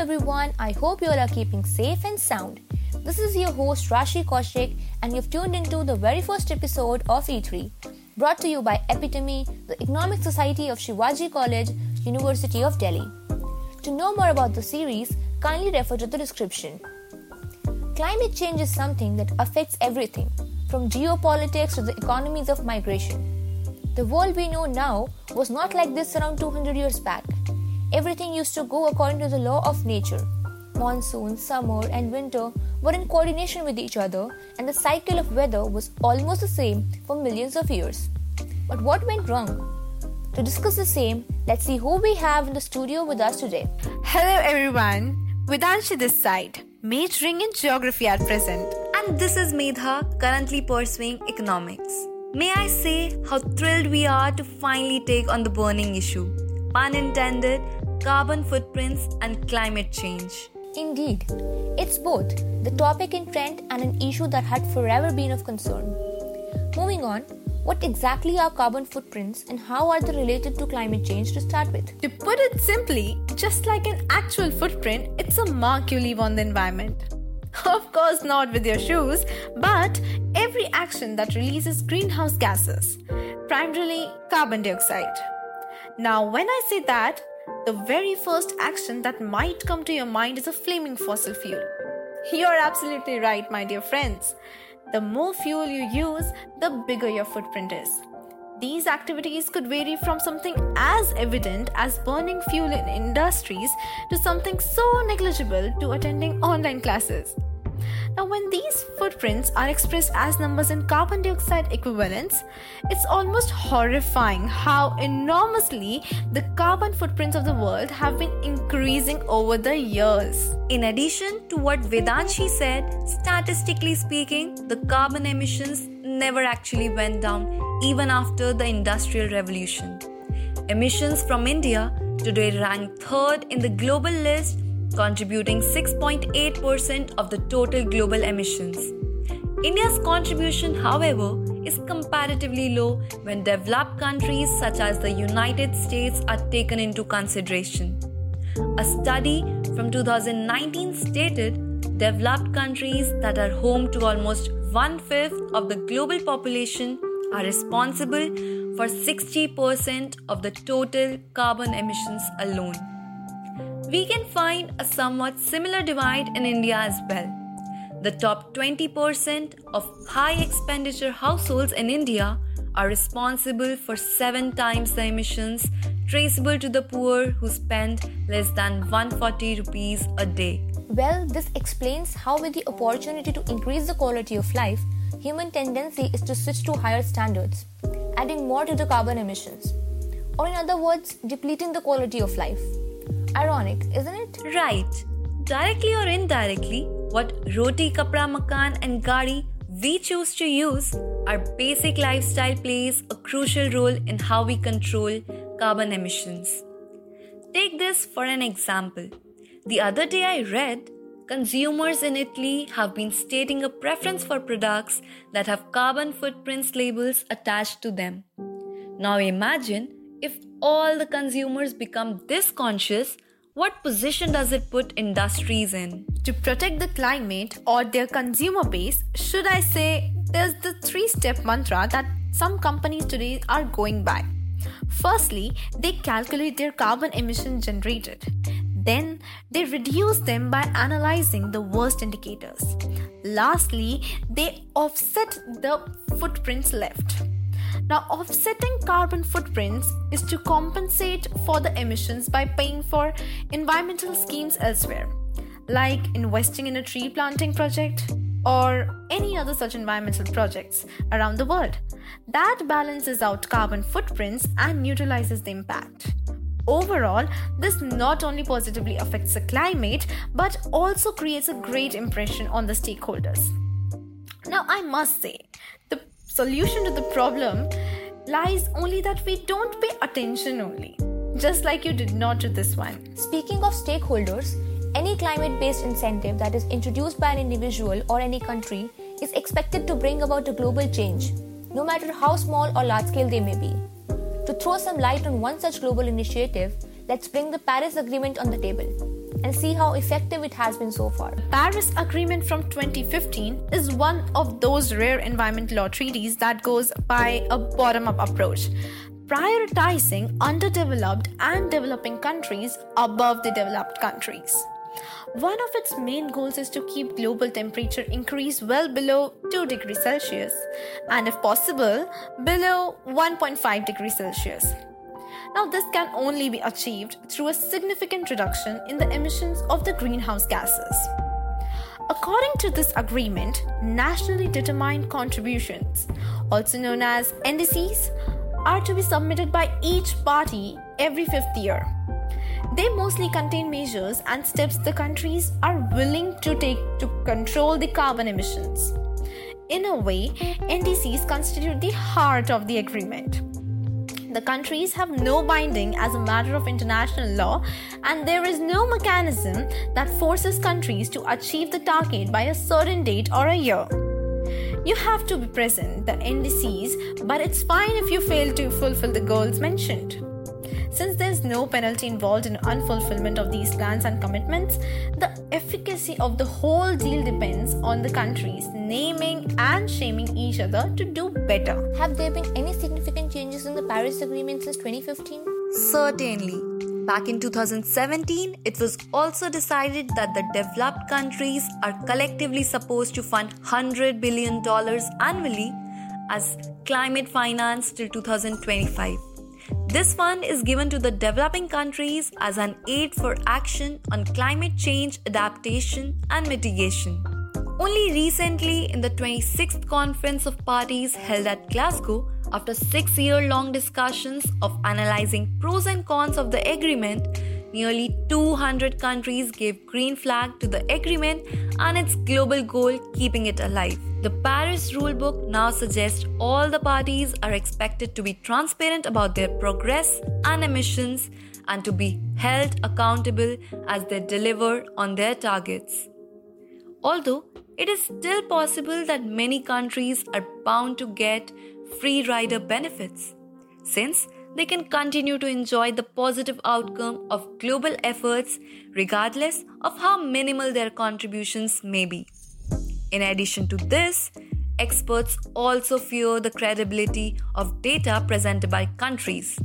everyone. I hope you all are keeping safe and sound. This is your host Rashi Kaushik, and you've tuned into the very first episode of E3, brought to you by Epitome, the Economic Society of Shivaji College, University of Delhi. To know more about the series, kindly refer to the description. Climate change is something that affects everything, from geopolitics to the economies of migration. The world we know now was not like this around 200 years back. Everything used to go according to the law of nature. Monsoon, summer, and winter were in coordination with each other, and the cycle of weather was almost the same for millions of years. But what went wrong? To discuss the same, let's see who we have in the studio with us today. Hello everyone, Vedanshi this side, majoring in geography at present. And this is Medha, currently pursuing economics. May I say how thrilled we are to finally take on the burning issue, pun intended, carbon footprints and climate change. Indeed, it's both the topic in trend and an issue that had forever been of concern. Moving on, what exactly are carbon footprints and how are they related to climate change to start with? To put it simply, just like an actual footprint, it's a mark you leave on the environment. Of course, not with your shoes, but every action that releases greenhouse gases, primarily carbon dioxide. Now, when I say that, the very first action that might come to your mind is a flaming fossil fuel. You're absolutely right, my dear friends. The more fuel you use, the bigger your footprint is. These activities could vary from something as evident as burning fuel in industries to something so negligible to attending online classes. Footprints are expressed as numbers in carbon dioxide equivalents, it's almost horrifying how enormously the carbon footprints of the world have been increasing over the years. In addition to what Vedanshi said, statistically speaking, the carbon emissions never actually went down even after the Industrial Revolution. Emissions from India today rank third in the global list contributing 6.8% of the total global emissions. India's contribution, however, is comparatively low when developed countries such as the United States are taken into consideration. A study from 2019 stated developed countries that are home to almost one fifth of the global population are responsible for 60% of the total carbon emissions alone we can find a somewhat similar divide in India as well. The top 20% of high expenditure households in India are responsible for seven times the emissions traceable to the poor who spend less than 140 rupees a day. Well, this explains how, with the opportunity to increase the quality of life, human tendency is to switch to higher standards, adding more to the carbon emissions. Or, in other words, depleting the quality of life. Ironic, isn't it? Right. Directly or indirectly, what roti, kapra, makan, and gari we choose to use, our basic lifestyle plays a crucial role in how we control carbon emissions. Take this for an example. The other day I read consumers in Italy have been stating a preference for products that have carbon footprints labels attached to them. Now imagine if all the consumers become this conscious, what position does it put industries in? To protect the climate or their consumer base, should I say, there's the three step mantra that some companies today are going by. Firstly, they calculate their carbon emission generated. Then, they reduce them by analyzing the worst indicators. Lastly, they offset the footprints left. Now, offsetting carbon footprints is to compensate for the emissions by paying for environmental schemes elsewhere, like investing in a tree planting project or any other such environmental projects around the world. That balances out carbon footprints and neutralizes the impact. Overall, this not only positively affects the climate but also creates a great impression on the stakeholders. Now, I must say, the solution to the problem lies only that we don't pay attention only, just like you did not to this one. Speaking of stakeholders, any climate based incentive that is introduced by an individual or any country is expected to bring about a global change, no matter how small or large scale they may be. To throw some light on one such global initiative, let's bring the Paris Agreement on the table. and see how effective it has been so far. The Paris Agreement from 2015 is one of those rare environmental law treaties that goes by a bottom up approach, prioritizing underdeveloped and developing countries above the developed countries. One of its main goals is to keep global temperature increase well below 2 degrees Celsius and if possible below 1.5 degrees Celsius. Now, this can only be achieved through a significant reduction in the emissions of the greenhouse gases. According to this agreement, nationally determined contributions, also known as NDCs, are to be submitted by each party every fifth year. They mostly contain measures and steps the countries are willing to take to control the carbon emissions. In a way, NDCs constitute the heart of the agreement. The countries have no binding as a matter of international law, and there is no mechanism that forces countries to achieve the target by a certain date or a year. You have to be present, the NDCs, but it's fine if you fail to fulfill the goals mentioned. Since there's no penalty involved in unfulfillment of these plans and commitments, the efficacy of the whole deal depends on the countries naming and shaming each other to do better. Have there been any significant changes in the Paris Agreement since 2015? Certainly. Back in 2017, it was also decided that the developed countries are collectively supposed to fund $100 billion annually as climate finance till 2025. This fund is given to the developing countries as an aid for action on climate change adaptation and mitigation. Only recently, in the 26th Conference of Parties held at Glasgow, after six year long discussions of analyzing pros and cons of the agreement, nearly 200 countries gave green flag to the agreement and its global goal keeping it alive. The Paris Rulebook now suggests all the parties are expected to be transparent about their progress and emissions and to be held accountable as they deliver on their targets. Although it is still possible that many countries are bound to get free rider benefits, since they can continue to enjoy the positive outcome of global efforts regardless of how minimal their contributions may be. In addition to this, experts also fear the credibility of data presented by countries,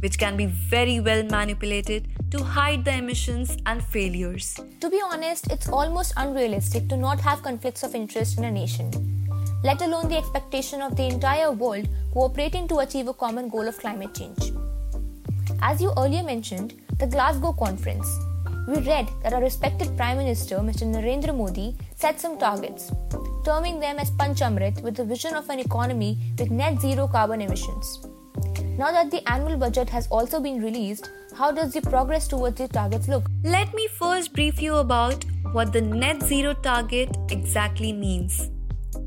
which can be very well manipulated to hide the emissions and failures. To be honest, it's almost unrealistic to not have conflicts of interest in a nation, let alone the expectation of the entire world cooperating to achieve a common goal of climate change. As you earlier mentioned, the Glasgow Conference we read that our respected Prime Minister, Mr. Narendra Modi, set some targets, terming them as Panchamrit with the vision of an economy with net zero carbon emissions. Now that the annual budget has also been released, how does the progress towards these targets look? Let me first brief you about what the net zero target exactly means.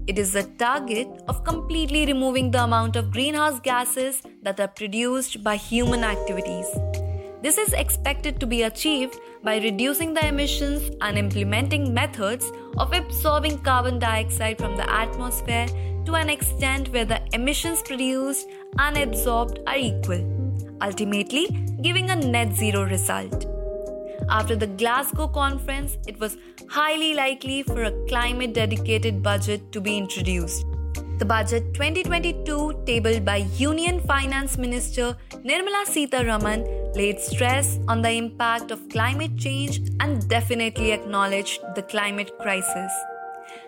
It is the target of completely removing the amount of greenhouse gases that are produced by human activities. This is expected to be achieved by reducing the emissions and implementing methods of absorbing carbon dioxide from the atmosphere to an extent where the emissions produced and absorbed are equal, ultimately giving a net zero result. After the Glasgow conference, it was highly likely for a climate dedicated budget to be introduced. The budget 2022, tabled by Union Finance Minister Nirmala Sitharaman, laid stress on the impact of climate change and definitely acknowledged the climate crisis.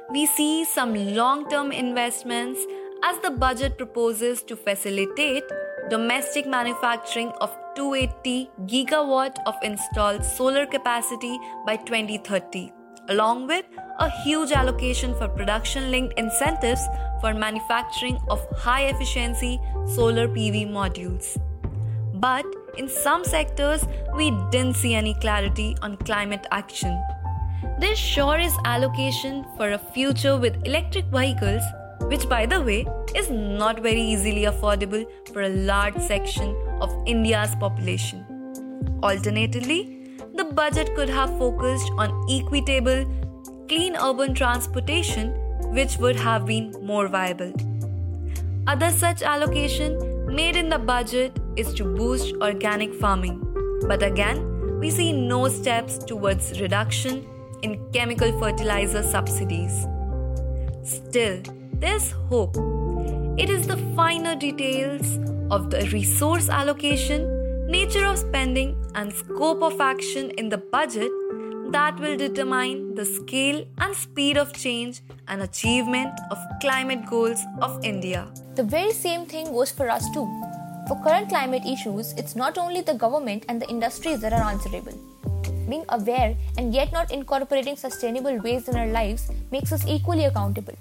We see some long term investments as the budget proposes to facilitate domestic manufacturing of 280 gigawatt of installed solar capacity by 2030 along with a huge allocation for production linked incentives for manufacturing of high efficiency solar PV modules. But in some sectors, we didn't see any clarity on climate action. There sure is allocation for a future with electric vehicles, which, by the way, is not very easily affordable for a large section of India's population. Alternatively, the budget could have focused on equitable, clean urban transportation, which would have been more viable. Other such allocation made in the budget is to boost organic farming. But again, we see no steps towards reduction in chemical fertilizer subsidies. Still, there's hope. It is the finer details of the resource allocation, nature of spending, and scope of action in the budget that will determine the scale and speed of change and achievement of climate goals of India. The very same thing goes for us too. For current climate issues, it's not only the government and the industries that are answerable. Being aware and yet not incorporating sustainable ways in our lives makes us equally accountable.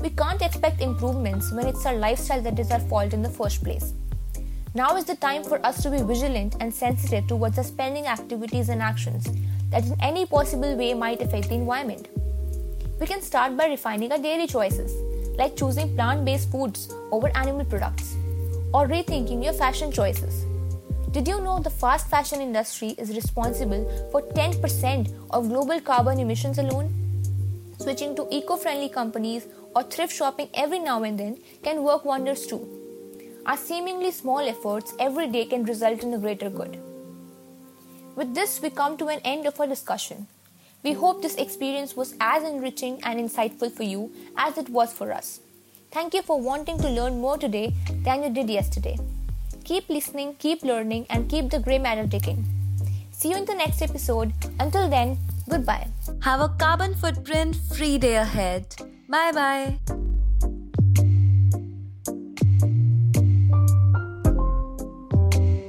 We can't expect improvements when it's our lifestyle that is our fault in the first place. Now is the time for us to be vigilant and sensitive towards our spending activities and actions that in any possible way might affect the environment. We can start by refining our daily choices, like choosing plant based foods over animal products, or rethinking your fashion choices. Did you know the fast fashion industry is responsible for 10% of global carbon emissions alone? Switching to eco friendly companies or thrift shopping every now and then can work wonders too. Our seemingly small efforts every day can result in a greater good. With this, we come to an end of our discussion. We hope this experience was as enriching and insightful for you as it was for us. Thank you for wanting to learn more today than you did yesterday. Keep listening, keep learning, and keep the grey matter ticking. See you in the next episode. Until then, goodbye. Have a carbon footprint free day ahead. Bye bye.